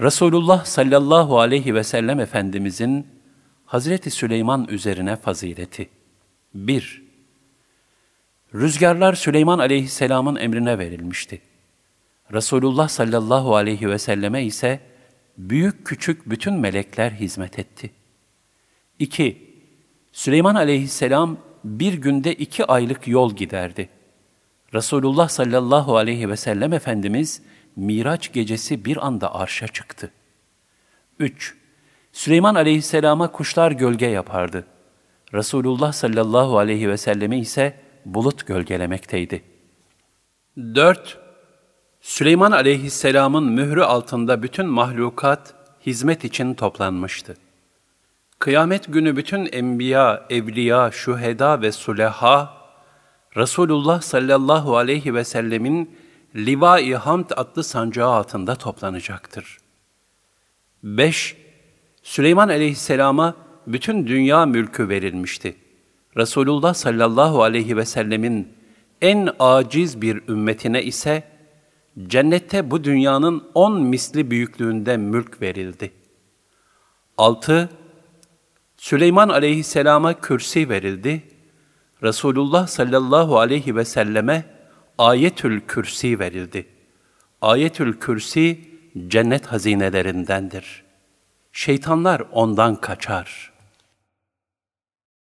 Resulullah sallallahu aleyhi ve sellem Efendimizin Hazreti Süleyman üzerine fazileti. 1. Rüzgarlar Süleyman aleyhisselamın emrine verilmişti. Resulullah sallallahu aleyhi ve selleme ise büyük küçük bütün melekler hizmet etti. 2. Süleyman aleyhisselam bir günde iki aylık yol giderdi. Resulullah sallallahu aleyhi ve sellem Efendimiz Miraç gecesi bir anda arşa çıktı. 3. Süleyman aleyhisselama kuşlar gölge yapardı. Resulullah sallallahu aleyhi ve selleme ise bulut gölgelemekteydi. 4. Süleyman aleyhisselamın mührü altında bütün mahlukat hizmet için toplanmıştı. Kıyamet günü bütün enbiya, evliya, şüheda ve suleha, Resulullah sallallahu aleyhi ve sellemin Liva-i Hamd adlı sancağı altında toplanacaktır. 5. Süleyman aleyhisselama bütün dünya mülkü verilmişti. Resulullah sallallahu aleyhi ve sellemin en aciz bir ümmetine ise cennette bu dünyanın on misli büyüklüğünde mülk verildi. 6. Süleyman aleyhisselama kürsi verildi. Resulullah sallallahu aleyhi ve selleme ayetül kürsi verildi. Ayetül kürsi cennet hazinelerindendir. Şeytanlar ondan kaçar.''